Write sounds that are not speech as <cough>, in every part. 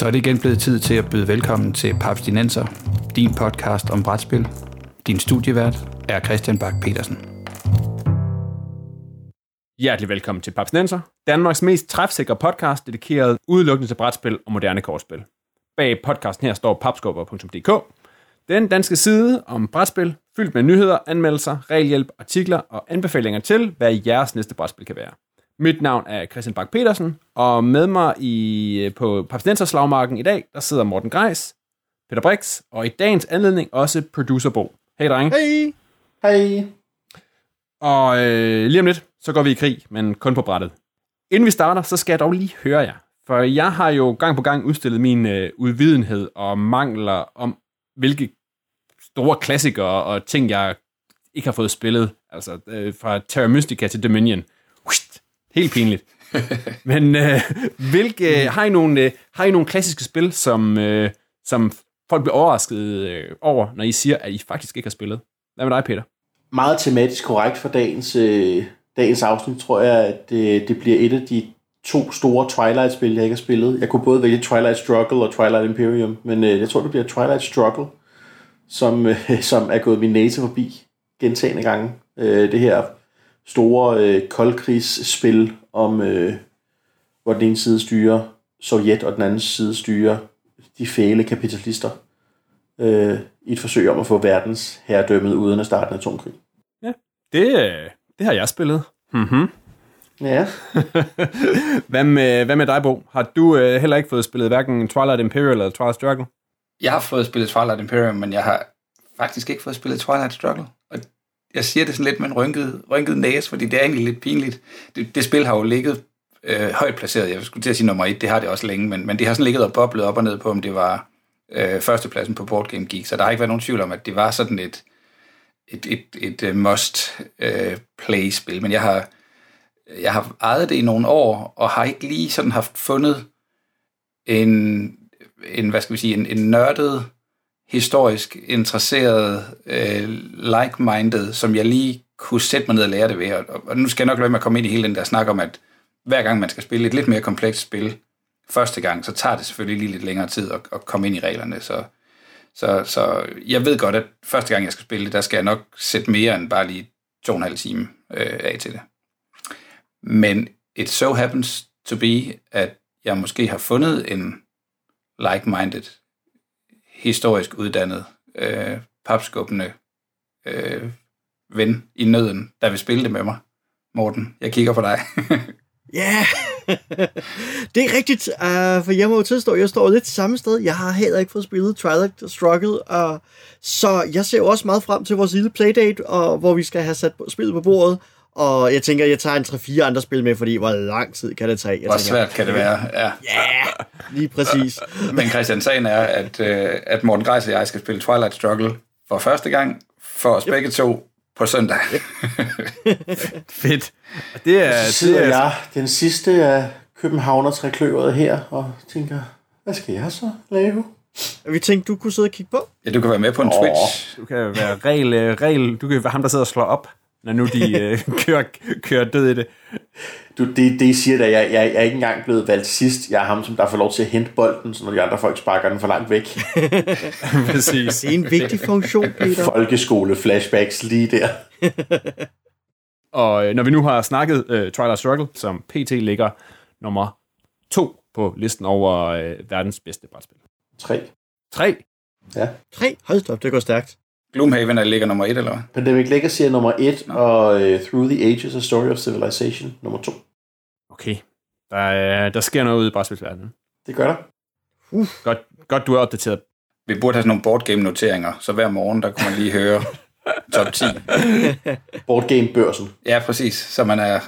Så er det igen blevet tid til at byde velkommen til Papstinenser, din podcast om brætspil. Din studievært er Christian Bak petersen Hjertelig velkommen til Papstinenser, Danmarks mest træfsikre podcast, dedikeret udelukkende til brætspil og moderne kortspil. Bag podcasten her står papskubber.dk, den danske side om brætspil, fyldt med nyheder, anmeldelser, regelhjælp, artikler og anbefalinger til, hvad jeres næste brætspil kan være. Mit navn er Christian Bak petersen og med mig i, på Papstenser i dag, der sidder Morten Greis, Peter Brix, og i dagens anledning også producer Bo. Hej dreng. Hej. Hej. Og øh, lige om lidt, så går vi i krig, men kun på brættet. Inden vi starter, så skal jeg dog lige høre jer. For jeg har jo gang på gang udstillet min øh, udvidenhed og mangler om, hvilke store klassikere og ting, jeg ikke har fået spillet. Altså øh, fra Terra Mystica til Dominion. Helt pinligt. Men øh, hvilke, har, I nogle, øh, har I nogle klassiske spil, som, øh, som folk bliver overrasket øh, over, når I siger, at I faktisk ikke har spillet? Hvad med dig, Peter? Meget tematisk korrekt for dagens, øh, dagens afsnit, tror jeg, at det, det bliver et af de to store Twilight-spil, jeg ikke har spillet. Jeg kunne både vælge Twilight Struggle og Twilight Imperium, men øh, jeg tror, det bliver Twilight Struggle, som, øh, som er gået min næse forbi gentagende gange. Øh, det her store øh, koldkrigsspil om, øh, hvor den ene side styrer Sovjet, og den anden side styrer de fæle kapitalister øh, i et forsøg om at få verdens herredømmet uden at starte en atomkrig. Ja, det, det har jeg spillet. Mm-hmm. Ja. <laughs> hvad, med, hvad med dig, Bo? Har du øh, heller ikke fået spillet hverken Twilight Imperial eller Twilight Struggle? Jeg har fået spillet Twilight Imperium, men jeg har faktisk ikke fået spillet Twilight Struggle. Jeg siger det sådan lidt med en rynket, rynket næse, fordi det er egentlig lidt pinligt. Det, det spil har jo ligget øh, højt placeret. Jeg skulle til at sige nummer et, det har det også længe, men, men det har sådan ligget og boblet op og ned på, om det var øh, førstepladsen på Board Game Geek, så der har ikke været nogen tvivl om, at det var sådan et, et, et, et, et must-play-spil. Øh, øh men jeg har, jeg har ejet det i nogle år, og har ikke lige sådan haft fundet en, en hvad skal vi sige, en, en nørdet historisk interesseret, øh, like-minded, som jeg lige kunne sætte mig ned og lære det ved. Og, og nu skal jeg nok lade med at komme ind i hele den der snak om, at hver gang man skal spille et lidt mere komplekst spil første gang, så tager det selvfølgelig lige lidt længere tid at, at komme ind i reglerne. Så, så, så jeg ved godt, at første gang jeg skal spille det, der skal jeg nok sætte mere end bare lige to og en halv time øh, af til det. Men it so happens to be, at jeg måske har fundet en like-minded historisk uddannet, øh, papskubbende øh, ven i nøden, der vil spille det med mig. Morten, jeg kigger på dig. <laughs> Ja, yeah. <laughs> det er rigtigt, uh, for jeg må jo tilstå, jeg står lidt samme sted. Jeg har heller ikke fået spillet Twilight Struggle, uh, så jeg ser jo også meget frem til vores lille playdate, og, hvor vi skal have sat spillet på bordet. Og jeg tænker, jeg tager en 3-4 andre spil med, fordi hvor lang tid kan det tage? Jeg hvor tænker, svært kan det være, ja. Ja, yeah, lige præcis. <laughs> Men Christian, sagen er, at, øh, at Morten Greis og jeg skal spille Twilight Struggle for første gang, for os yep. begge to på søndag. <laughs> Fedt. Det er, så sidder det er, jeg, den sidste af Københavner trækløveret her, og tænker, hvad skal jeg så lave? Vi tænkte, du kunne sidde og kigge på. Ja, du kan være med på en oh. Twitch. Du kan være regel, øh, regel, du kan være ham, der sidder og slår op når nu de <laughs> øh, kører, kører død i det. Du, det, det I siger, at jeg, jeg, jeg er ikke engang blevet valgt sidst. Jeg er ham, som der får lov til at hente bolden, så når de andre folk sparker den for langt væk. <laughs> Præcis. Det er en vigtig funktion, Peter. Folkeskole flashbacks lige der. <laughs> Og øh, når vi nu har snakket uh, Twilight Struggle, som PT ligger nummer to på listen over uh, verdens bedste brætspil. Tre. Tre? Ja. Tre? Hold op, det går stærkt. Gloomhaven er ligger nummer et, eller hvad? Pandemic Legacy er nummer et, no. og uh, Through the Ages, A Story of Civilization nummer to. Okay. Der, der sker noget ude i brætspilsverdenen. Det gør der. Uh. Godt, godt, du er opdateret. Vi burde have sådan nogle boardgame-noteringer, så hver morgen, der kunne man lige høre <laughs> top 10. Boardgame-børsen. Ja, præcis. Så man er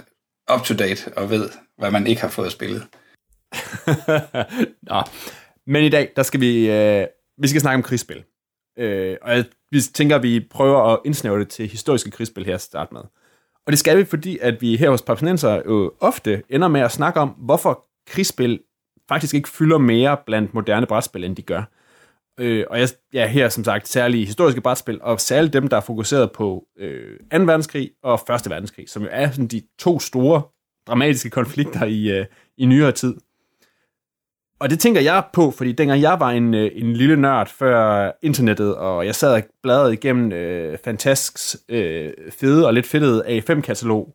up-to-date og ved, hvad man ikke har fået spillet. <laughs> Nå. Men i dag, der skal vi, øh, vi skal snakke om krigsspil. Øh, og jeg, vi tænker, at vi prøver at indsnævre det til historiske krigsspil her at starte med. Og det skal vi, fordi at vi her hos Papsnenser jo ofte ender med at snakke om, hvorfor krigsspil faktisk ikke fylder mere blandt moderne brætspil, end de gør. Øh, og jeg, ja, her som sagt særligt historiske brætspil, og særligt dem, der er fokuseret på øh, 2. verdenskrig og 1. verdenskrig, som jo er sådan de to store dramatiske konflikter i, øh, i nyere tid. Og det tænker jeg på, fordi dengang jeg var en, øh, en lille nørd før internettet, og jeg sad og bladrede igennem øh, Fantasks øh, fede og lidt fedtede A5-katalog,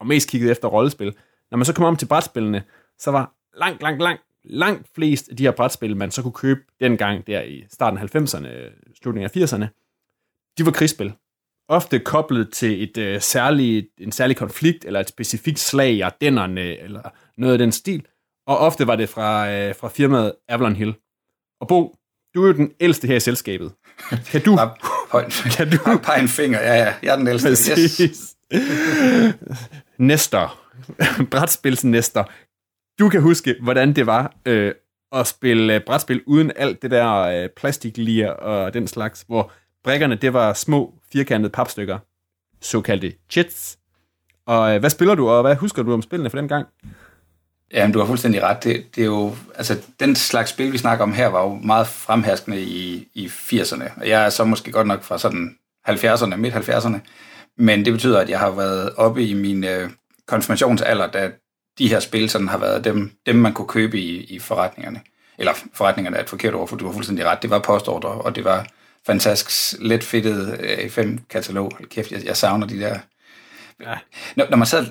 og mest kiggede efter rollespil. Når man så kom om til brætspillene, så var langt, langt, langt, langt flest af de her brætspil, man så kunne købe dengang der i starten af 90'erne, slutningen af 80'erne, de var krigsspil. Ofte koblet til et øh, særligt, en særlig konflikt, eller et specifikt slag i Ardennerne, eller noget af den stil. Og ofte var det fra, øh, fra firmaet Avalon Hill. Og Bo, du er jo den ældste her i selskabet. Kan du... Bare point. Kan du... Bare pege en finger. Ja, ja. Jeg er den ældste. Yes. Præcis. Næster. Brætspilsnæster. Du kan huske, hvordan det var øh, at spille øh, brætspil uden alt det der øh, plastiklier og den slags, hvor brækkerne, det var små, firkantede papstykker, såkaldte chits. Og øh, hvad spiller du, og hvad husker du om spillene for den gang? Jamen, du har fuldstændig ret. Det, det er jo, altså, den slags spil, vi snakker om her, var jo meget fremherskende i, i 80'erne. Og jeg er så måske godt nok fra sådan 70'erne, midt 70'erne. Men det betyder, at jeg har været oppe i min øh, konfirmationsalder, da de her spil sådan har været dem, dem man kunne købe i, i forretningerne. Eller forretningerne er et forkert ord, for du har fuldstændig ret. Det var postordre, og det var fantastisk let fedtet A5-katalog. Øh, kæft, jeg, jeg savner de der... Ja. Når, når man sad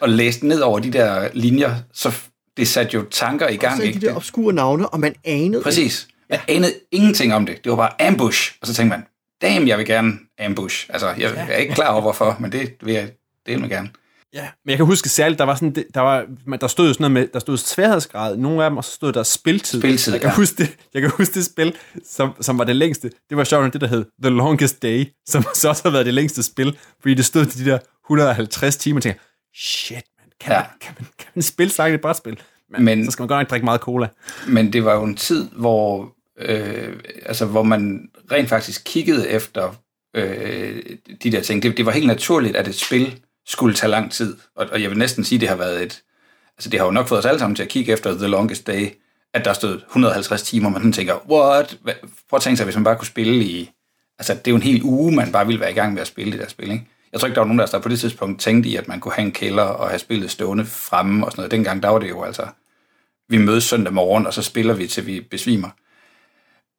og læste ned over de der linjer, så det satte jo tanker i gang. Så Ikke? de der obskure navne, og man anede Præcis. Jeg anede ingenting om det. Det var bare ambush. Og så tænkte man, damn, jeg vil gerne ambush. Altså, jeg, jeg er ikke klar over, hvorfor, men det vil jeg det vil gerne. Ja. Men jeg kan huske særligt, der var sådan, det- der var, man- der stod jo sådan noget med, der stod sværhedsgrad, nogle af dem, og så stod der spiltid. Spiltid, jeg kan, ja. huske det, jeg kan huske det spil, som, som var det længste. Det var sjovt, det der hed The Longest Day, som <laughs> så også har været det længste spil, fordi det stod til de der 150 timer, og tænker, shit, man, kan, Ja. man, kan, man, kan man spille sagt et brætspil? Men, Men- så skal man godt nok drikke meget cola. Men det var jo en tid, hvor, øh, altså, hvor man rent faktisk kiggede efter øh, de der ting. Det, det var helt naturligt, at et spil skulle tage lang tid. Og, og jeg vil næsten sige, det har været et... Altså, det har jo nok fået os alle sammen til at kigge efter The Longest Day, at der stod 150 timer, og man sådan tænker, what? Prøv at tænke sig, hvis man bare kunne spille i... Altså, det er jo en hel uge, man bare ville være i gang med at spille det der spil, ikke? Jeg tror ikke, der var nogen, der på det tidspunkt tænkte i, at man kunne have en kælder og have spillet stående fremme og sådan noget. Dengang, der var det jo altså vi mødes søndag morgen, og så spiller vi, til vi besvimer.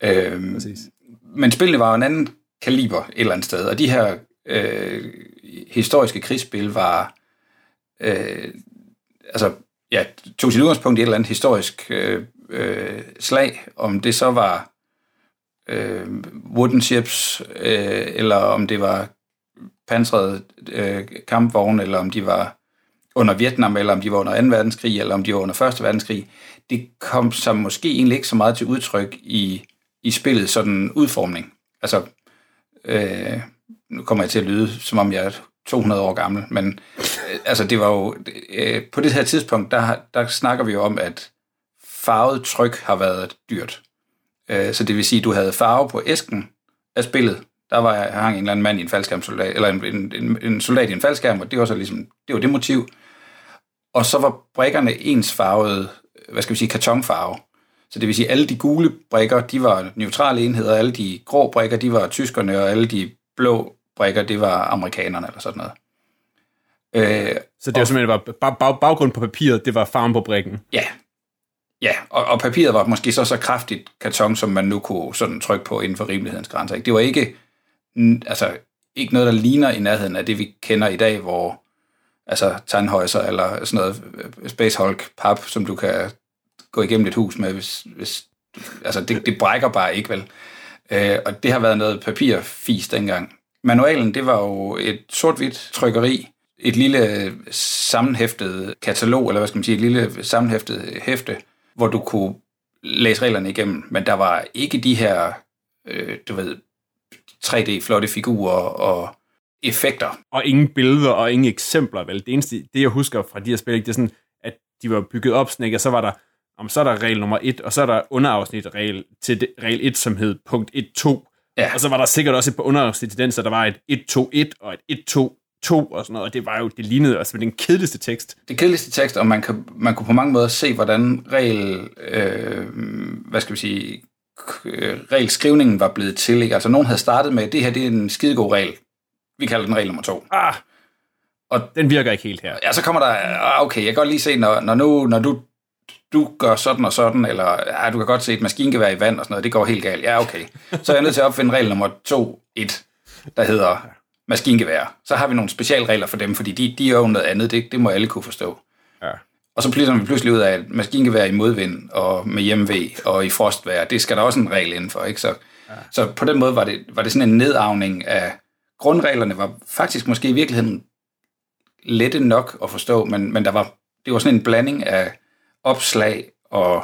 Øhm, Præcis. men spillene var jo en anden kaliber et eller andet sted, og de her øh, historiske krigsspil var, øh, altså, ja, tog sit udgangspunkt i et eller andet historisk øh, øh, slag, om det så var øh, wooden ships, øh, eller om det var pansrede øh, kampvogne, eller om de var under Vietnam, eller om de var under 2. verdenskrig, eller om de var under 1. verdenskrig. Det kom så måske egentlig ikke så meget til udtryk i, i spillet sådan udformning. Altså, øh, nu kommer jeg til at lyde, som om jeg er 200 år gammel, men øh, altså det var jo, øh, på det her tidspunkt, der, der snakker vi jo om, at farvet tryk har været dyrt. Øh, så det vil sige, at du havde farve på æsken af spillet. Der var hang en eller anden mand i en faldskærmsoldat, eller en, en, en, en soldat i en faldskærm, og det var så ligesom, det var det motiv. Og så var brikkerne ensfarvede, hvad skal vi sige, kartonfarve. Så det vil sige, alle de gule brikker, de var neutrale enheder, alle de grå brikker, de var tyskerne, og alle de blå brikker, det var amerikanerne, eller sådan noget. Øh, Så det var simpelthen bare bag, bag, baggrund på papiret, det var farven på brikken. Ja. Ja, og, og papiret var måske så så kraftigt karton, som man nu kunne sådan trykke på inden for rimelighedens grænser. Ikke? Det var ikke, altså, ikke noget, der ligner i nærheden af det, vi kender i dag, hvor altså Tannhäuser eller sådan noget øh, Space Hulk pap, som du kan gå igennem et hus med, hvis, hvis altså det, det brækker bare ikke, vel? Øh, og det har været noget papirfis dengang. Manualen, det var jo et sort-hvidt trykkeri, et lille øh, sammenhæftet katalog, eller hvad skal man sige, et lille øh, sammenhæftet hæfte, hvor du kunne læse reglerne igennem, men der var ikke de her, øh, du ved, 3D-flotte figurer og effekter. Og ingen billeder og ingen eksempler, vel? Det eneste, det jeg husker fra de her spil, det er sådan, at de var bygget op sådan, ikke? og så var der, om så er der regel nummer 1, og så er der underafsnit regel til det, regel 1, som hed punkt 1.2. Ja. Og så var der sikkert også et par underafsnit til den, så der var et 1.2.1 og et 1.2.2 og sådan noget, og det var jo, det lignede altså den kedeligste tekst. Det kedeligste tekst, og man, kan, man kunne på mange måder se, hvordan regel, øh, hvad skal vi sige, regelskrivningen var blevet til. Ikke? Altså nogen havde startet med, det her det er en skidegod regel. Vi kalder den regel nummer to. Ah, Og den virker ikke helt her. ja, så kommer der, ah, okay, jeg kan godt lige se, når, når, nu, når du du gør sådan og sådan, eller ja, du kan godt se et maskingevær i vand og sådan noget, det går helt galt. Ja, okay. Så er jeg nødt til at opfinde regel nummer 2.1, der hedder maskingevær. Så har vi nogle specialregler for dem, fordi de, de er jo noget andet, det, det må alle kunne forstå. Og så pludselig vi pludselig ud af, at maskingevær i modvind og med hjemmevæg og i frostvær, det skal der også en regel indenfor, ikke? Så, ja. så på den måde var det, var det sådan en nedavning af grundreglerne, var faktisk måske i virkeligheden lette nok at forstå, men, men der var, det var sådan en blanding af opslag og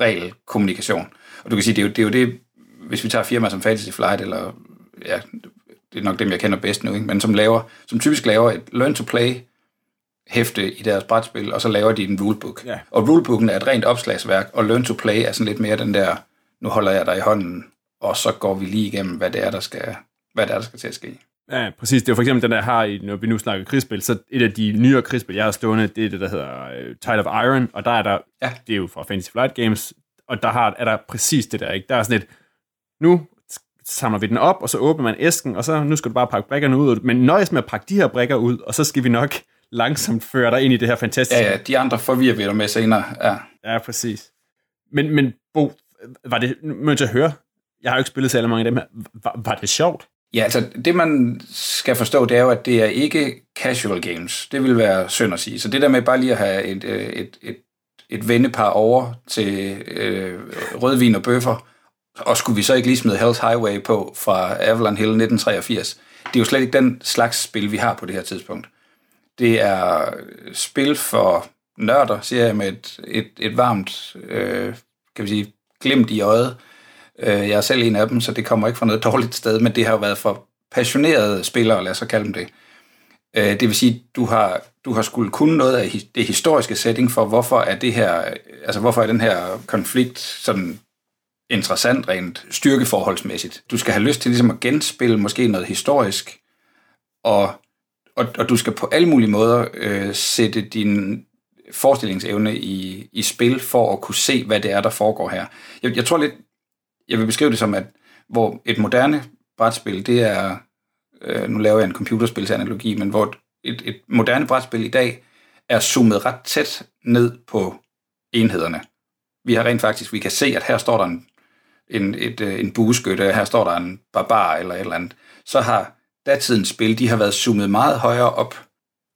regelkommunikation. Og du kan sige, det er jo det, er jo det hvis vi tager firmaer som Fantasy Flight, eller ja, det er nok dem, jeg kender bedst nu, ikke? men som, laver, som typisk laver et learn-to-play hæfte i deres brætspil, og så laver de en rulebook. Ja. Og rulebooken er et rent opslagsværk, og learn-to-play er sådan lidt mere den der, nu holder jeg dig i hånden, og så går vi lige igennem, hvad det er, der skal, hvad det er, der skal til at ske. Ja, præcis. Det er jo for eksempel den, der har, i, når vi nu snakker krigsspil, så et af de nyere krigsspil, jeg har stående, det er det, der hedder uh, Tide of Iron, og der er der, Ja. det er jo fra Fantasy Flight Games, og der har, er der præcis det der, ikke? Der er sådan et, nu samler vi den op, og så åbner man æsken, og så nu skal du bare pakke brækkerne ud, men nøjes med at pakke de her brækker ud, og så skal vi nok langsomt føre dig ind i det her fantastiske. Ja, ja, de andre forvirrer vi dig med senere. Ja. Ja, præcis. Men, men Bo, var det, må jeg høre, jeg har jo ikke spillet så mange af dem her, var, var det sjovt? Ja, altså det man skal forstå, det er jo, at det er ikke casual games. Det vil være synd at sige. Så det der med bare lige at have et, øh, et, et, et vendepar over til øh, rødvin og bøffer, og skulle vi så ikke lige smide Hell's Highway på fra Avalon Hill 1983, det er jo slet ikke den slags spil, vi har på det her tidspunkt. Det er øh, spil for nørder, siger jeg med et, et, et varmt, øh, kan vi sige, glimt i øjet. Øh, jeg er selv en af dem, så det kommer ikke fra noget dårligt sted, men det har jo været for passionerede spillere, lad os så kalde dem det. Øh, det vil sige, du har, du har skulle kunne noget af det historiske setting for, hvorfor er det her, altså hvorfor er den her konflikt sådan interessant rent styrkeforholdsmæssigt. Du skal have lyst til ligesom at genspille måske noget historisk, og, og, og du skal på alle mulige måder øh, sætte din forestillingsevne i, i spil for at kunne se, hvad det er, der foregår her. Jeg, jeg tror lidt, jeg vil beskrive det som, at hvor et moderne brætspil, det er, øh, nu laver jeg en computerspilsanalogi, men hvor et, et moderne brætspil i dag er zoomet ret tæt ned på enhederne. Vi har rent faktisk, vi kan se, at her står der en, en, et, øh, en bueskytte, her står der en barbar eller et eller andet. Så har datidens spil, de har været zoomet meget højere op,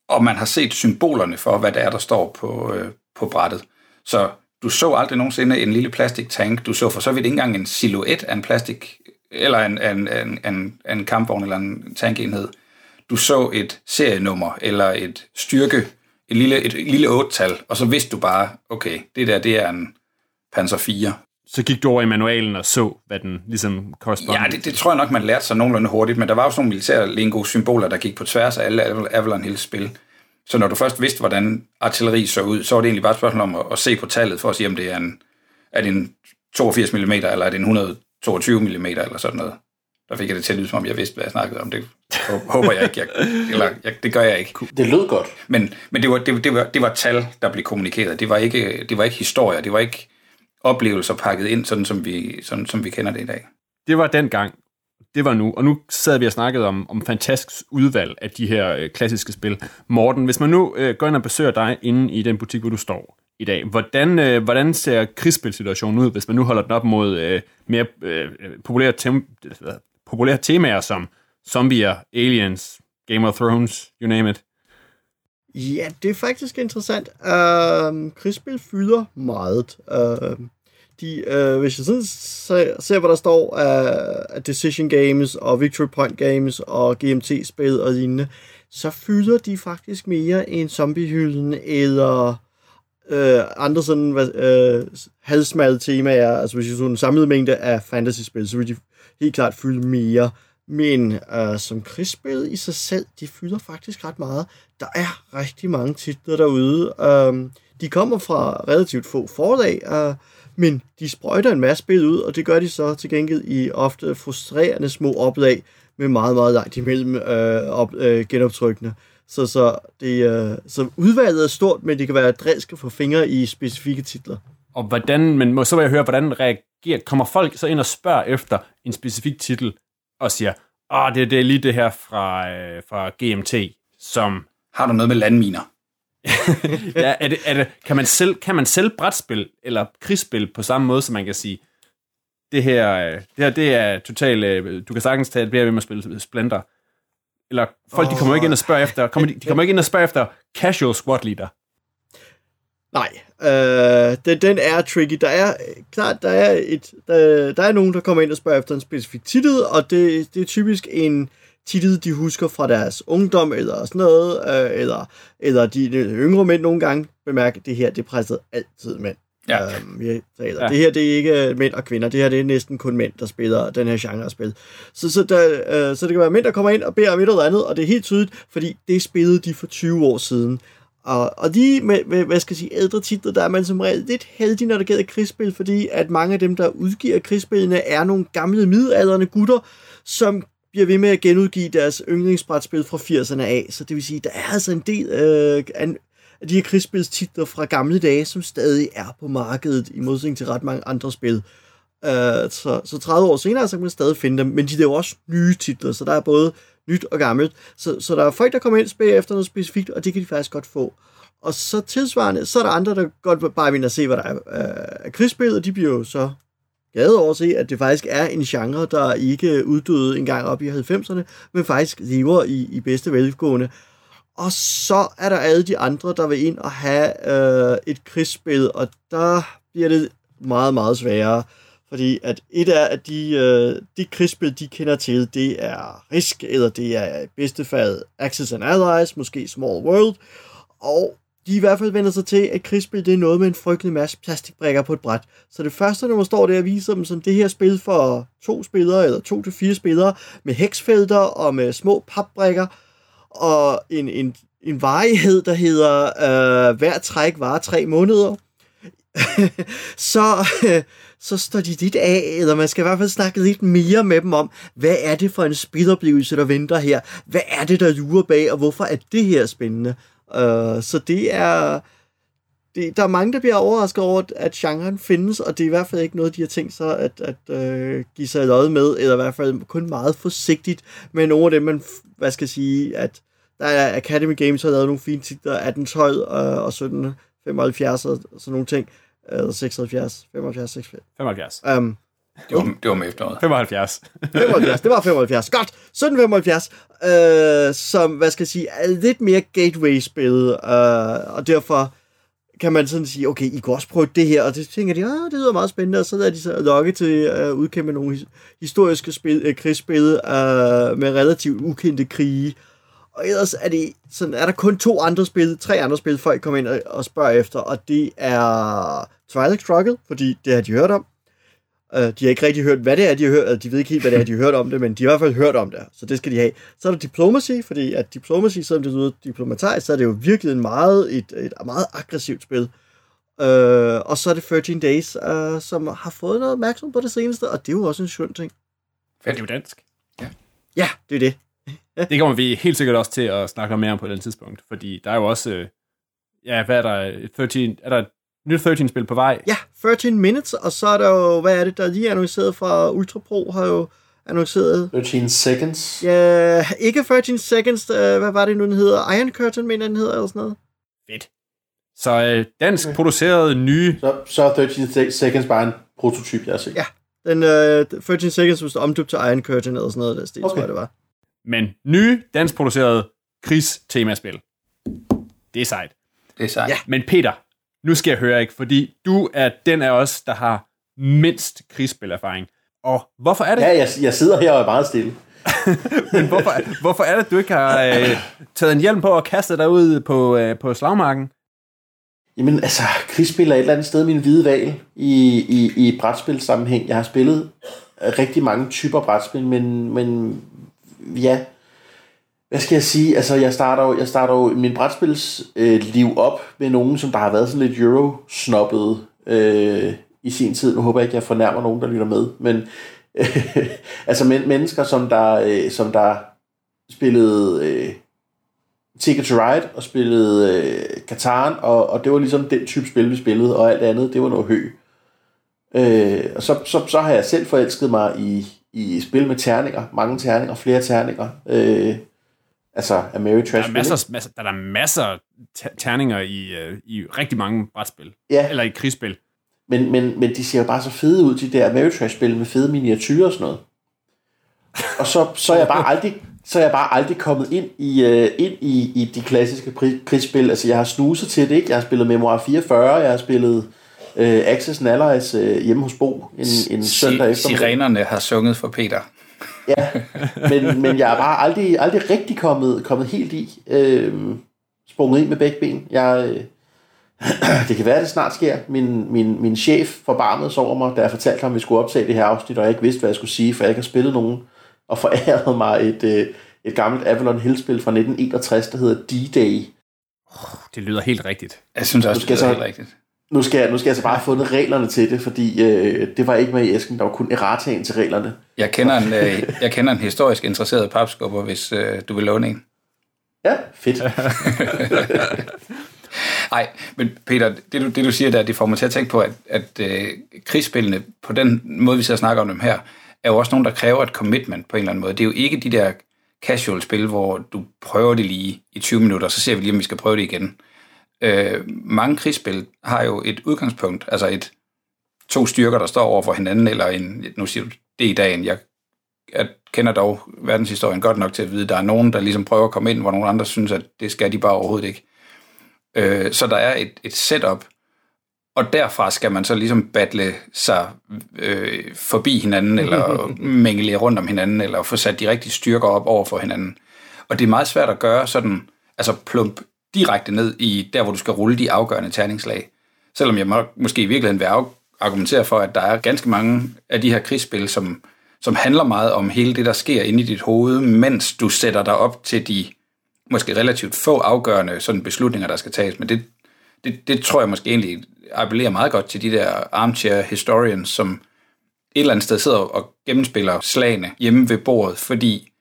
og man har set symbolerne for, hvad det er, der står på, øh, på brættet. Så du så aldrig nogensinde en lille plastiktank. Du så for så vidt ikke engang en silhuet af en plastik, eller en, en, en, en, en kampvogn eller en tankenhed. Du så et serienummer, eller et styrke, et lille, et, lille 8-tal, og så vidste du bare, okay, det der, det er en Panzer 4. Så gik du over i manualen og så, hvad den ligesom korresponderede. Ja, det, det tror jeg nok, man lærte sig nogenlunde hurtigt, men der var jo sådan nogle militære lingo symboler, der gik på tværs af alle Aval- Avalon Hills spil. Så når du først vidste, hvordan artilleri så ud, så var det egentlig bare et spørgsmål om at, at se på tallet, for at sige, om det er en, er det en 82 mm, eller er det en 122 mm, eller sådan noget. Der fik jeg det til at lyde, som om jeg vidste, hvad jeg snakkede om. Det håber jeg ikke, jeg, <laughs> eller jeg, det gør jeg ikke. Det lød godt. Men, men det, var, det, det, var, det var tal, der blev kommunikeret. Det var ikke, det var ikke historier, det var ikke oplevelser pakket ind, sådan som vi, sådan, som vi kender det i dag. Det var dengang. Det var nu. Og nu sad vi og snakkede om, om fantastisk udvalg af de her øh, klassiske spil. Morten, hvis man nu øh, går ind og besøger dig inde i den butik, hvor du står i dag, hvordan, øh, hvordan ser krigsspilsituationen ud, hvis man nu holder den op mod øh, mere øh, populære, tem- populære temaer som zombier, aliens, Game of Thrones, you name it? Ja, det er faktisk interessant. Uh, krigsspil fylder meget. Uh, de, uh, hvis jeg sådan ser, ser, hvad der står af, uh, Decision Games og Victory Point Games og GMT-spil og lignende, så fylder de faktisk mere end zombiehylden eller øh, andre sådan hvad, øh, halvsmalle temaer. Altså hvis du så en samlet mængde af fantasy-spil, så vil de helt klart fylde mere. Men øh, som krigsspil i sig selv, de fylder faktisk ret meget. Der er rigtig mange titler derude. Øh, de kommer fra relativt få forlag, øh, men de sprøjter en masse spil ud, og det gør de så til gengæld i ofte frustrerende små oplag med meget, meget langt imellem øh, op, øh, genoptrykkene. Så, så, det, øh, så udvalget er stort, men det kan være drilsk at få fingre i specifikke titler. Og hvordan, men må- så vil jeg høre, hvordan reagerer, kommer folk så ind og spørger efter en specifik titel, og siger, åh, det, det er lige det her fra, øh, fra GMT, som, Har du noget med landminer? <laughs> ja, er det, er det, kan, man selv, kan man selv brætspil eller krigsspil på samme måde, som man kan sige, det her, øh, det her det er totalt, øh, du kan sagtens tage et ved at spille Splinter. Eller folk, oh. de kommer ikke ind og spørger efter, kommer, de, de kommer ikke ind og spørger efter casual squad leader. Nej, øh, den, den er tricky. Der er klart, der er, et, der, der er nogen, der kommer ind og spørger efter en specifik titel, og det, det er typisk en titel, de husker fra deres ungdom, eller sådan noget, øh, eller, eller de, de yngre mænd nogle gange bemærker, at det her, det presset altid mænd. Ja. Øhm, vi taler. Ja. Det her, det er ikke mænd og kvinder. Det her, det er næsten kun mænd, der spiller den her genre af spil. Så, så, der, øh, så det kan være mænd, der kommer ind og beder om et eller andet, og det er helt tydeligt, fordi det spillede de for 20 år siden. Og, og de med, med, hvad skal jeg sige, ældre titler, der er man som regel lidt heldig, når det gælder krigsspil, fordi at mange af dem, der udgiver krigsspillene, er nogle gamle middelalderne gutter, som bliver ved med at genudgive deres yndlingsbrætspil fra 80'erne af. Så det vil sige, der er altså en del øh, af, de her krigsspilstitler fra gamle dage, som stadig er på markedet, i modsætning til ret mange andre spil. Øh, så, så 30 år senere, så kan man stadig finde dem, men de er jo også nye titler, så der er både nyt og gammelt. Så, så der er folk, der kommer ind og efter noget specifikt, og det kan de faktisk godt få. Og så tilsvarende, så er der andre, der godt bare vil se, hvad der er af øh, krigsspil, og de bliver jo så glade over at se, at det faktisk er en genre, der ikke uddøde engang op i 90'erne, men faktisk lever i, i bedste velgående. Og så er der alle de andre, der vil ind og have øh, et krigsspil, og der bliver det meget, meget sværere. Fordi at et er, at de, øh, de krigsspil, de kender til, det er Risk, eller det er i bedste fald Axis and Allies, måske Small World. Og de i hvert fald vender sig til, at krigsspil det er noget med en frygtelig masse plastikbrikker på et bræt. Så det første nummer står der og viser dem som det her spil for to spillere, eller to til fire spillere, med heksfelter og med små papbrikker, og en, en, en varighed, der hedder øh, hver træk varer tre måneder. <laughs> så, øh, så står de lidt af, eller man skal i hvert fald snakke lidt mere med dem om, hvad er det for en spiloplevelse, der venter her? Hvad er det, der lurer bag, og hvorfor er det her spændende? Uh, så det er... Det, der er mange, der bliver overrasket over, at genren findes, og det er i hvert fald ikke noget, de har tænkt sig at, at uh, give sig lod med, eller i hvert fald kun meget forsigtigt med nogle af dem, man, hvad skal jeg sige, at der er Academy Games har lavet nogle fine titler, 1812 uh, øh, og 1775 og sådan nogle ting, eller 76, 75, 76. 75. Um, det var, det var med efteråret. 75. 75, det var 75. Godt. 1775, øh, som, hvad skal jeg sige, er lidt mere gateway-spil, øh, og derfor kan man sådan sige, okay, I kan også prøve det her, og det tænker de, ah, det lyder meget spændende, og så lader de sig lokke til at uh, udkæmpe nogle historiske spil, uh, krigsspil uh, med relativt ukendte krige. Og ellers er, det, sådan, er der kun to andre spil, tre andre spil, folk kommer ind og, spørger efter, og det er Twilight Struggle, fordi det har de hørt om, Uh, de har ikke rigtig hørt, hvad det er, de har hørt. De ved ikke helt, hvad det er, de har hørt om det, men de har i hvert fald hørt om det, så det skal de have. Så er der Diplomacy, fordi at Diplomacy, selvom det lyder diplomatisk, så er det jo virkelig en meget, et, et meget aggressivt spil. Uh, og så er det 13 Days, uh, som har fået noget opmærksomhed på det seneste, og det er jo også en skøn ting. Fedt. Det er jo dansk. Ja. Ja, det er det. Det kommer vi helt sikkert også til at snakke mere om på den tidspunkt, fordi der er jo også, ja, hvad er der, 13, er der nyt 13-spil på vej. Ja, 13 Minutes, og så er der jo, hvad er det, der lige er annonceret fra Ultra Pro, har jo annonceret... 13 Seconds? Ja, ikke 13 Seconds, øh, hvad var det nu, den hedder? Iron Curtain, mener den hedder, eller sådan noget. Fedt. Så øh, dansk okay. produceret nye... Så, så er 13 Seconds bare en prototyp, jeg har set. Ja, den øh, 13 Seconds var omdøbt til Iron Curtain, eller sådan noget, der stil, okay. tror jeg, det var. Men nye dansk produceret krigs-temaspil. Det er sejt. Det er sejt. Ja. Men Peter, nu skal jeg høre ikke, fordi du er den af os, der har mindst krigsspillerfaring. Og hvorfor er det? Ja, jeg, jeg sidder her og er meget stille. <laughs> Men hvorfor, hvorfor er det, du ikke har øh, taget en hjelm på og kastet dig ud på, øh, på slagmarken? Jamen, altså, krigsspil er et eller andet sted min hvide valg i, i, i brætspilsammenhæng. Jeg har spillet rigtig mange typer brætspil, men, men ja, hvad skal jeg sige? Altså, jeg starter jo, jeg starter jo min brætspils øh, liv op med nogen, som der har været sådan lidt euro-snobbet øh, i sin tid. Nu håber jeg ikke, jeg fornærmer nogen, der lytter med. Men øh, <laughs> altså men, mennesker, som der, øh, som der spillede øh, Ticket to Ride og spillede øh, Katan, og, og det var ligesom den type spil, vi spillede, og alt andet, det var noget hø. Øh, og så, så, så har jeg selv forelsket mig i, i spil med terninger, mange terninger, flere terninger. Øh, Altså, Ameritrash Der er masser, masser, der er masser af ter- terninger i, øh, i rigtig mange brætspil. Ja. Eller i krigsspil. Men, men, men de ser jo bare så fede ud, de der Ameritrash-spil med fede miniatyrer og sådan noget. Og så, så er jeg bare aldrig, så er jeg bare aldrig kommet ind i, uh, ind i, i de klassiske krigsspil. Altså, jeg har snuset til det, ikke? Jeg har spillet Memoir 44, jeg har spillet uh, Access and Allies uh, hjemme hos Bo en, en søndag eftermiddag. Sirenerne har sunget for Peter. Ja, men, men jeg er bare aldrig, aldrig rigtig kommet, kommet helt i, øh, sprunget ind med begge ben. Jeg, øh, <clears throat> det kan være, at det snart sker. Min, min, min chef forbarmede sig over mig, da jeg fortalte ham, at vi skulle optage det her afsnit, og jeg ikke vidste, hvad jeg skulle sige, for jeg ikke har spillet nogen, og forærede mig et, øh, et gammelt Avalon Hill-spil fra 1961, der hedder D-Day. Det lyder helt rigtigt. Jeg synes også, skal det er jeg helt så- rigtigt. Nu skal, jeg, nu skal jeg så bare have fundet reglerne til det, fordi øh, det var ikke med i æsken, der var kun errataen til reglerne. Jeg kender en, øh, jeg kender en historisk interesseret papskubber, hvis øh, du vil låne en. Ja, fedt. <laughs> Nej, men Peter, det du, det du siger der, det får mig til at tænke på, at, at øh, krigsspillene, på den måde, vi så snakker om dem her, er jo også nogen, der kræver et commitment på en eller anden måde. Det er jo ikke de der casual spil, hvor du prøver det lige i 20 minutter, så ser vi lige, om vi skal prøve det igen. Øh, mange krigsspil har jo et udgangspunkt, altså et to styrker, der står over for hinanden, eller en, nu siger du det i dagen, jeg, jeg kender dog verdenshistorien godt nok til at vide, at der er nogen, der ligesom prøver at komme ind, hvor nogle andre synes, at det skal de bare overhovedet ikke. Øh, så der er et, et setup, og derfra skal man så ligesom battle sig øh, forbi hinanden, eller <laughs> mængle rundt om hinanden, eller få sat de rigtige styrker op over for hinanden. Og det er meget svært at gøre sådan, altså plump direkte ned i der, hvor du skal rulle de afgørende terningslag. Selvom jeg må, måske i virkeligheden vil argumentere for, at der er ganske mange af de her krigsspil, som, som handler meget om hele det, der sker inde i dit hoved, mens du sætter dig op til de måske relativt få afgørende sådan beslutninger, der skal tages. Men det, det, det tror jeg måske egentlig appellerer meget godt til de der armchair historians, som et eller andet sted sidder og gennemspiller slagene hjemme ved bordet, fordi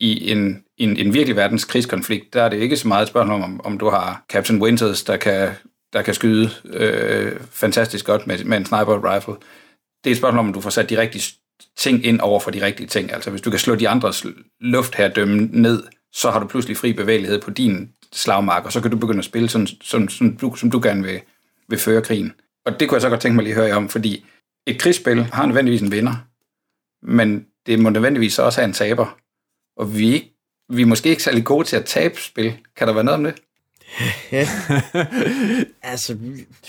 i en, en, en virkelig verdens krigskonflikt, der er det ikke så meget et spørgsmål om, om du har Captain Winters, der kan, der kan skyde øh, fantastisk godt med, med en sniper rifle. Det er et spørgsmål om, du får sat de rigtige ting ind over for de rigtige ting. Altså hvis du kan slå de andres luftherredømme ned, så har du pludselig fri bevægelighed på din slagmark, og så kan du begynde at spille, sådan, sådan, som, du, som du gerne vil, vil føre krigen. Og det kunne jeg så godt tænke mig lige at høre jer om, fordi et krigsspil har nødvendigvis en vinder, men det må nødvendigvis også have en taber. Og vi er, ikke, vi er måske ikke særlig gode til at tabe spil. Kan der være noget om det? <laughs> Altså,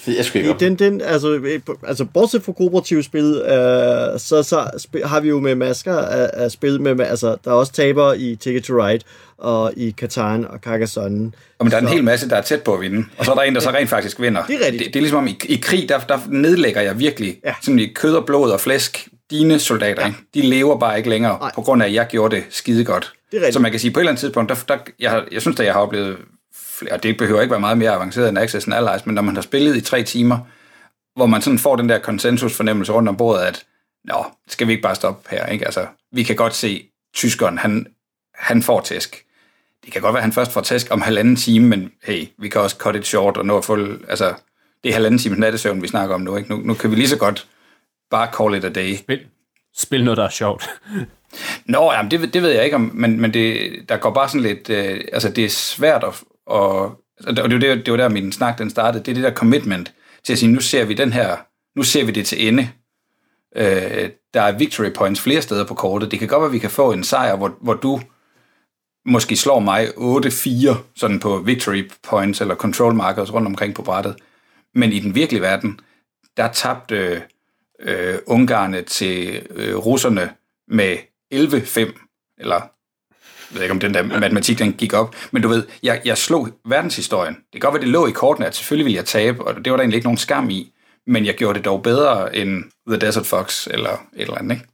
jeg sgu ikke den, den, altså, altså bortset fra kooperative spil, øh, så, så spil, har vi jo med masker af, af spil, med, altså, der er også taber i Ticket to Ride, og i Katan og Carcassonne. Og men der er en Så- hel masse, der er tæt på at vinde. Og så er der en, der så rent faktisk vinder. Det er rigtigt. Det, det er ligesom om i, i krig, der, der nedlægger jeg virkelig Ja. sådan i kød og blod og flæsk dine soldater. Ja. Ikke? De lever bare ikke længere, Nej. på grund af, at jeg gjorde det skide godt. Det er rigtigt. Så man kan sige, på et eller andet tidspunkt, der, der, jeg, har, jeg synes, at jeg har oplevet, flere, og det behøver ikke være meget mere avanceret end Access and Allies, men når man har spillet i tre timer, hvor man sådan får den der konsensusfornemmelse rundt om bordet, at nå, skal vi ikke bare stoppe her? Ikke? Altså, vi kan godt se, tyskeren, han, han får tæsk. Det kan godt være, at han først får tæsk om halvanden time, men hey, vi kan også cut it short og nå at få, altså, det er halvanden times nattesøvn, vi snakker om nu, ikke? Nu, nu kan vi lige så godt bare call it a day. Spil, spil noget, der er sjovt. <laughs> Nå, jamen, det, det ved jeg ikke om, men, men det, der går bare sådan lidt, øh, altså det er svært at, og, og det var, der, det var der, min snak den startede, det er det der commitment til at sige, nu ser vi den her, nu ser vi det til ende. Øh, der er victory points flere steder på kortet. Det kan godt være, at vi kan få en sejr, hvor, hvor du måske slår mig 8-4 sådan på victory points eller control markers rundt omkring på brættet. Men i den virkelige verden, der tabte øh, ungarne til øh, russerne med 11-5, eller jeg ved ikke, om den der matematik, den gik op, men du ved, jeg, jeg slog verdenshistorien. Det kan godt være, det lå i kortene, at selvfølgelig ville jeg tabe, og det var der egentlig ikke nogen skam i, men jeg gjorde det dog bedre end The Desert Fox, eller et eller andet, ikke?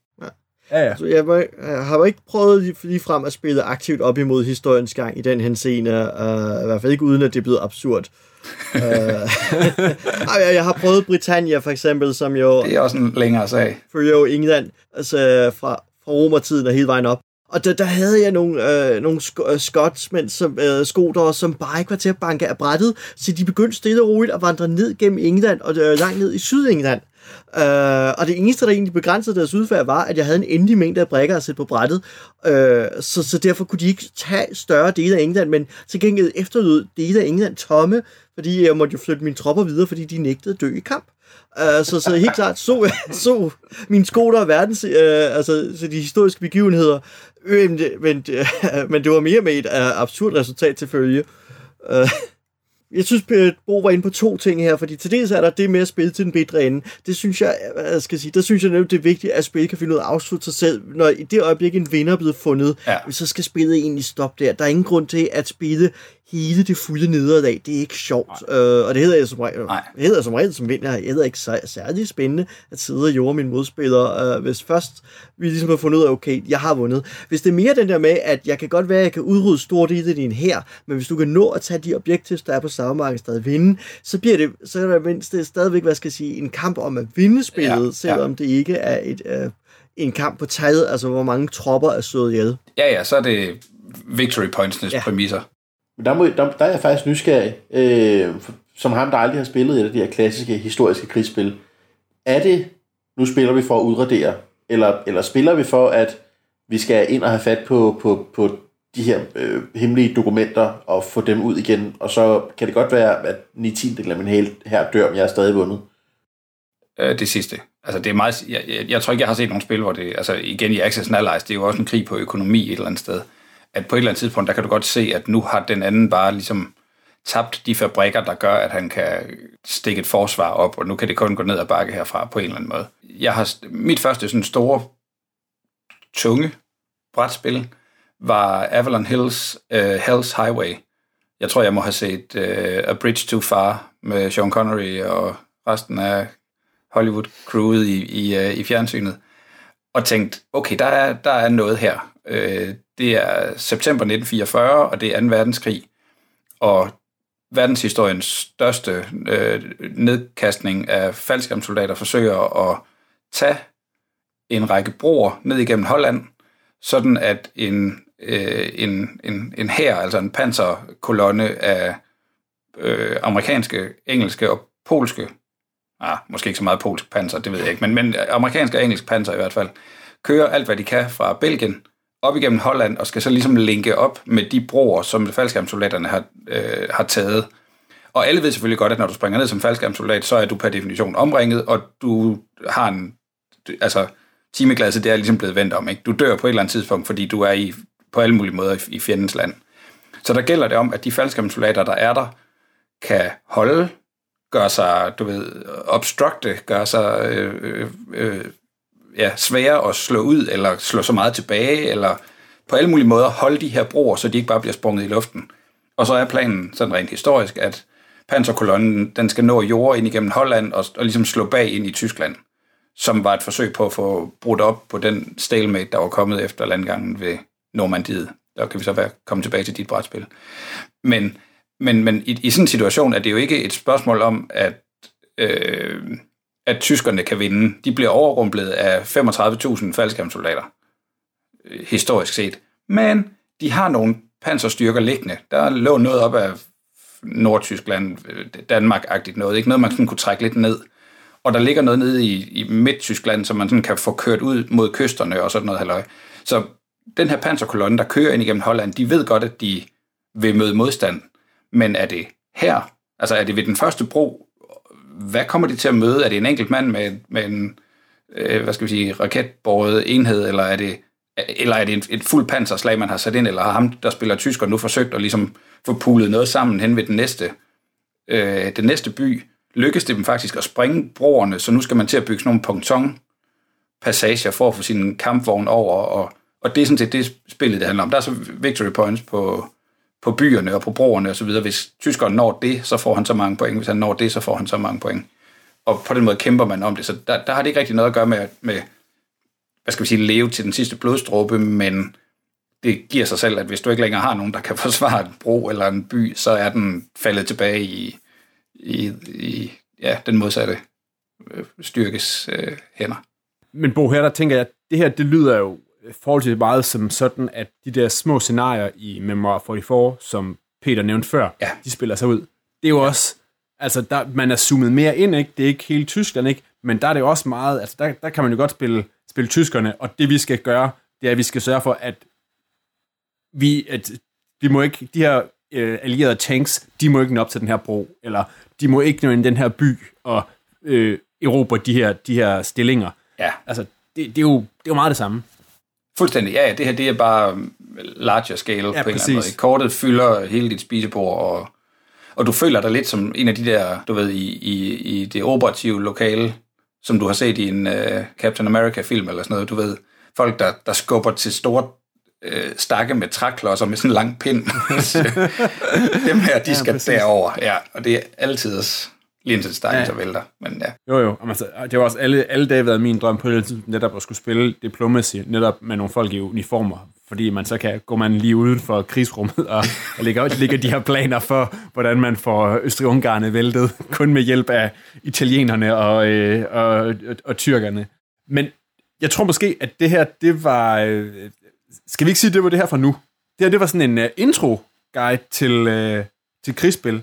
Ja, ja. Så jeg, var, jeg har ikke prøvet lige, lige frem at spille aktivt op imod historiens gang i den henseende, uh, i hvert fald ikke uden at det er blevet absurd. uh, <laughs> jeg, jeg har prøvet Britannia for eksempel, som jo Det er også en længere sag. følger jo England altså, fra, fra romertiden og hele vejen op. Og der, der havde jeg nogle, øh, nogle sk- øh, skotsmænd, som, øh, skoter, som bare ikke var til at banke af brættet, så de begyndte stille og roligt at vandre ned gennem England og øh, langt ned i Sydengland. Øh, og det eneste, der egentlig begrænsede deres udfærd, var, at jeg havde en endelig mængde af brækker at sætte på brættet. Øh, så, så derfor kunne de ikke tage større dele af England, men til gengæld efterlod dele af England tomme, fordi jeg måtte jo flytte mine tropper videre, fordi de nægtede at dø i kamp. Uh, så, så helt klart så, <laughs> så mine sko, der er verdens, uh, altså så de historiske begivenheder, øh, men, det, men, uh, <laughs> men det var mere med et uh, absurd resultat til følge. Uh, jeg synes, Bo var inde på to ting her, fordi til dels er der det med at spille til den bedre ende. Det synes jeg, jeg skal sige, der synes jeg nemlig, det er vigtigt, at spillet kan finde ud af at afslutte sig selv. Når i det øjeblik en vinder er blevet fundet, ja. så skal spillet egentlig stoppe der. Der er ingen grund til at spille hele det fulde nederlag. Det er ikke sjovt. Øh, og det hedder jeg som regel, Nej. det hedder jeg som regel som vinder. Jeg hedder ikke særlig spændende at sidde og jorde mine modspillere. Øh, hvis først vi ligesom har fundet ud af, okay, jeg har vundet. Hvis det er mere den der med, at jeg kan godt være, at jeg kan udrydde stort dele af din her, men hvis du kan nå at tage de objektiver, der er på samme stadig vinde, så bliver det, så er det mindst det stadigvæk, hvad skal jeg sige, en kamp om at vinde spillet, ja, selvom ja. det ikke er et, øh, en kamp på taget, altså hvor mange tropper er slået ihjel. Ja, ja, så er det victory points ja. præmisser. Men der, må, der, der er jeg faktisk nysgerrig, øh, som ham, der aldrig har spillet et af de her klassiske historiske krigsspil. Er det, nu spiller vi for at udradere, eller, eller spiller vi for, at vi skal ind og have fat på, på, på de her øh, hemmelige dokumenter og få dem ud igen, og så kan det godt være, at 9 10 af min hel her dør, men jeg er stadig vundet. Øh, det sidste. Altså, det er meget, jeg, jeg, jeg, tror ikke, jeg har set nogle spil, hvor det, altså igen i Access and Allies, det er jo også en krig på økonomi et eller andet sted at på et eller andet tidspunkt, der kan du godt se, at nu har den anden bare ligesom tabt de fabrikker, der gør, at han kan stikke et forsvar op, og nu kan det kun gå ned ad bakke herfra på en eller anden måde. Jeg har, mit første sådan store, tunge brætspil var Avalon Hills uh, Hell's Highway. Jeg tror, jeg må have set uh, A Bridge Too Far med Sean Connery og resten af Hollywood-crewet i, i, uh, i fjernsynet, og tænkt, okay, der er, der er noget her. Uh, det er september 1944, og det er 2. verdenskrig. Og verdenshistoriens største øh, nedkastning af faldskærmssoldater forsøger at tage en række broer ned igennem Holland, sådan at en, øh, en, en, en hær, altså en panserkolonne af øh, amerikanske, engelske og polske, ah, måske ikke så meget polsk panser, det ved jeg ikke, men, men amerikanske og engelske panser i hvert fald, kører alt, hvad de kan fra Belgien op igennem Holland og skal så ligesom linke op med de broer, som faldskærmsoldaterne har, øh, har taget. Og alle ved selvfølgelig godt, at når du springer ned som faldskærmsoldat, så er du per definition omringet, og du har en... Altså, timeglasset, det er ligesom blevet vendt om, ikke? Du dør på et eller andet tidspunkt, fordi du er i, på alle mulige måder i, i fjendens land. Så der gælder det om, at de faldskærmsoldater, der er der, kan holde, gøre sig, du ved, obstructe, gøre sig øh, øh, øh ja, svære at slå ud, eller slå så meget tilbage, eller på alle mulige måder holde de her broer, så de ikke bare bliver sprunget i luften. Og så er planen sådan rent historisk, at panserkolonnen den skal nå jord ind igennem Holland og, og ligesom slå bag ind i Tyskland, som var et forsøg på at få brudt op på den stalemate, der var kommet efter landgangen ved Normandiet. Der kan vi så være, komme tilbage til dit brætspil. Men, men, men i, i sådan en situation er det jo ikke et spørgsmål om, at øh, at tyskerne kan vinde. De bliver overrumplet af 35.000 faldskærmsoldater, øh, historisk set. Men de har nogle panserstyrker liggende. Der lå noget op af Nordtyskland, øh, Danmark-agtigt noget. Ikke noget, man sådan kunne trække lidt ned. Og der ligger noget nede i, i Midt-Tyskland, som man sådan kan få kørt ud mod kysterne og sådan noget halløj. Så den her panserkolonne, der kører ind igennem Holland, de ved godt, at de vil møde modstand. Men er det her? Altså er det ved den første bro, hvad kommer de til at møde? Er det en enkelt mand med, med en øh, hvad skal vi sige, raketborget enhed, eller er det, eller er det et, et fuld panserslag, man har sat ind, eller har ham, der spiller tysker, nu forsøgt at ligesom få pulet noget sammen hen ved den næste, øh, den næste by? Lykkes det dem faktisk at springe broerne, så nu skal man til at bygge sådan nogle ponton passager for at få sin kampvogn over, og, og det er sådan set det spillet, det handler om. Der er så victory points på, på byerne og på broerne osv. Hvis tyskeren når det, så får han så mange point. Hvis han når det, så får han så mange point. Og på den måde kæmper man om det. Så der, der har det ikke rigtig noget at gøre med, med hvad skal vi sige, leve til den sidste blodstråbe, men det giver sig selv, at hvis du ikke længere har nogen, der kan <laughs> forsvare en bro eller en by, så er den faldet tilbage i, i, i ja, den modsatte øh, styrkes øh, hænder. Men Bo, her der tænker jeg, at det her, det lyder jo forholdsvis meget som sådan, at de der små scenarier i Memoir 44, som Peter nævnte før, Ja. de spiller sig ud. Det er jo også, altså der, man er zoomet mere ind, ikke? Det er ikke hele Tyskland, ikke? Men der er det jo også meget, altså der, der kan man jo godt spille, spille tyskerne, og det vi skal gøre, det er, at vi skal sørge for, at vi, at vi må ikke, de her øh, allierede tanks, de må ikke nå op til den her bro, eller de må ikke nå ind i den her by og øh, erobre de her, de her stillinger. Ja, Altså, det, det, er jo, det er jo meget det samme. Fuldstændig. Ja, ja, det her det er bare um, larger scale ja, på en eller præcis. anden måde. Kortet fylder hele dit spisebord, og, og du føler dig lidt som en af de der, du ved, i, i, i det operative lokale, som du har set i en uh, Captain America-film eller sådan noget, du ved, folk, der, der skubber til store øh, stakke med træklodser med sådan en lang pind. <laughs> Dem her, de skal præcis. derover, ja, og det er altid lige indtil stakken Ja. så vælter. Men ja, Jo, jo. Altså, det var også alle, alle dage været min drøm på det netop at skulle spille diplomacy, netop med nogle folk i uniformer, fordi man så kan gå man lige uden for krigsrummet og, og ligger, ligger de her planer for, hvordan man får Østrig-Ungarne væltet, kun med hjælp af italienerne og, øh, og, og, og tyrkerne. Men jeg tror måske, at det her, det var... Øh, skal vi ikke sige, det var det her fra nu? Det her, det var sådan en uh, intro-guide til, øh, til krigsspil.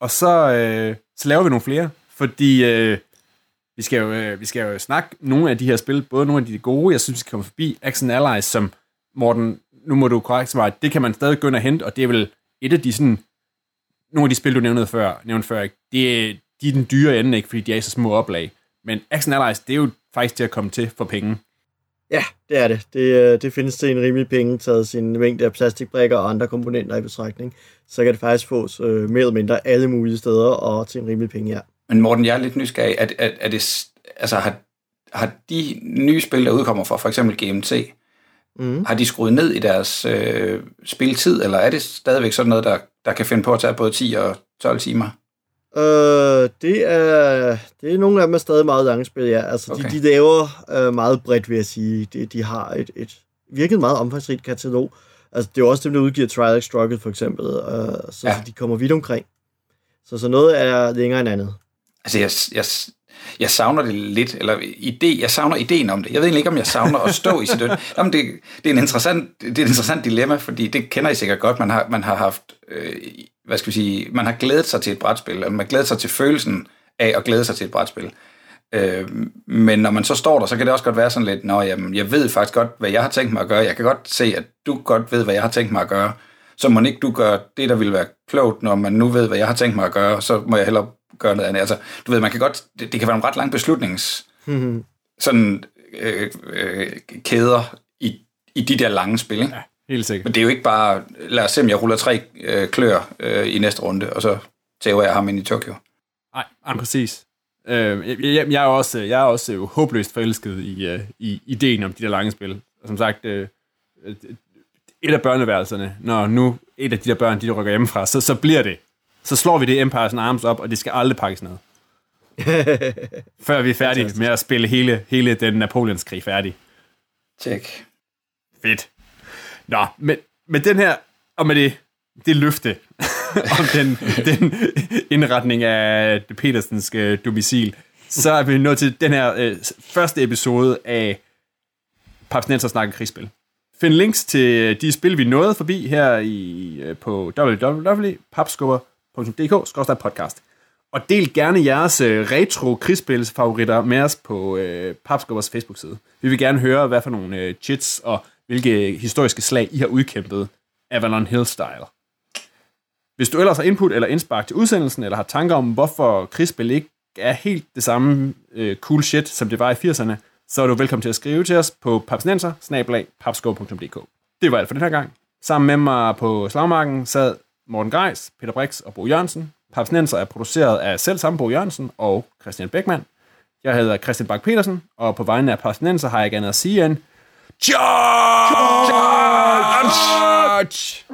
Og så, øh, så laver vi nogle flere, fordi øh, vi, skal jo, øh, vi skal jo snakke nogle af de her spil, både nogle af de gode, jeg synes, vi skal komme forbi, Action Allies, som Morten, nu må du korrekt svare, det kan man stadig gå ind og hente, og det er vel et af de sådan, nogle af de spil, du nævnte før, nævnte før ikke? Det, er- de er den dyre ende, ikke, fordi de er i så små oplag. Men Action Allies, det er jo faktisk til at komme til for penge. Ja, det er det. Det, øh, det findes til en rimelig penge, taget sin mængde af plastikbrikker og andre komponenter i betragtning. Så kan det faktisk fås øh, mere eller mindre alle mulige steder og til en rimelig penge, ja. Men Morten, jeg er lidt nysgerrig. Er, er, er det, altså, har, har de nye spil, der udkommer fra for eksempel GMT, Mhm. har de skruet ned i deres øh, spiltid, eller er det stadigvæk sådan noget, der, der kan finde på at tage både 10 og 12 timer? Øh, det, er, det er nogle af dem er stadig meget lange spil, ja. Altså, okay. De, de laver øh, meget bredt, vil jeg sige. De, de har et, et virkelig meget omfangsrigt katalog. Altså, det er jo også dem, der udgiver Trial Struggle, for eksempel. Øh, så, ja. Så de kommer vidt omkring. Så, så noget er længere end andet. Altså, jeg, jeg, jeg savner det lidt, eller idé, jeg savner ideen om det. Jeg ved egentlig ikke, om jeg savner at stå i sit død. <laughs> Jamen, det, det, er en interessant, det er et interessant dilemma, fordi det kender I sikkert godt. Man har, man har haft, øh, hvad skal vi sige, man har glædet sig til et brætspil, og man har glædet sig til følelsen af at glæde sig til et brætspil. Øh, men når man så står der, så kan det også godt være sådan lidt, nå, jamen, jeg ved faktisk godt, hvad jeg har tænkt mig at gøre. Jeg kan godt se, at du godt ved, hvad jeg har tænkt mig at gøre. Så må ikke du gøre det, der ville være klogt, når man nu ved, hvad jeg har tænkt mig at gøre, så må jeg hellere gøre noget andet. Altså, du ved, man kan godt, det, det kan være en ret lang beslutnings, sådan, øh, øh, kæder i, i de der lange spil, ikke? Helt sikkert. Men det er jo ikke bare, lad os se, om jeg ruller tre øh, klør øh, i næste runde, og så tæver jeg ham ind i Tokyo. Nej, nej, præcis. Øh, jeg, jeg, jeg er også, jeg er også jo håbløst forelsket i, øh, i ideen om de der lange spil. Og som sagt, øh, øh, et af børneværelserne, når nu et af de der børn, de rykker hjemmefra, så, så bliver det. Så slår vi det Empire's Arms op, og det skal aldrig pakkes ned. <laughs> Før vi er færdige med at spille hele, hele den Napoleonskrig færdig. Tjek. Fedt. Nå, men med den her, og med det, det løfte <laughs> om den, den indretning af det Petersenske øh, domicil, så er vi nået til den her øh, første episode af Papsnenser snakker krigsspil. Find links til de spil, vi nåede forbi her i, øh, på www.papskubber.dk-podcast. Og del gerne jeres øh, retro krigsspilsfavoritter med os på øh, Papskubbers Facebook-side. Vi vil gerne høre, hvad for nogle øh, chits og hvilke historiske slag I har udkæmpet Avalon Hill-style. Hvis du ellers har input eller indspark til udsendelsen, eller har tanker om, hvorfor krigsspil ikke er helt det samme øh, cool shit, som det var i 80'erne, så er du velkommen til at skrive til os på papsnenser Det var alt for den her gang. Sammen med mig på slagmarken sad Morten Greis, Peter Brix og Bo Jørgensen. Papsnenser er produceret af selv samme Bo Jørgensen og Christian Beckmann. Jeg hedder Christian Bak petersen og på vegne af Papsnenser har jeg ikke andet at sige end... Charge! Charge!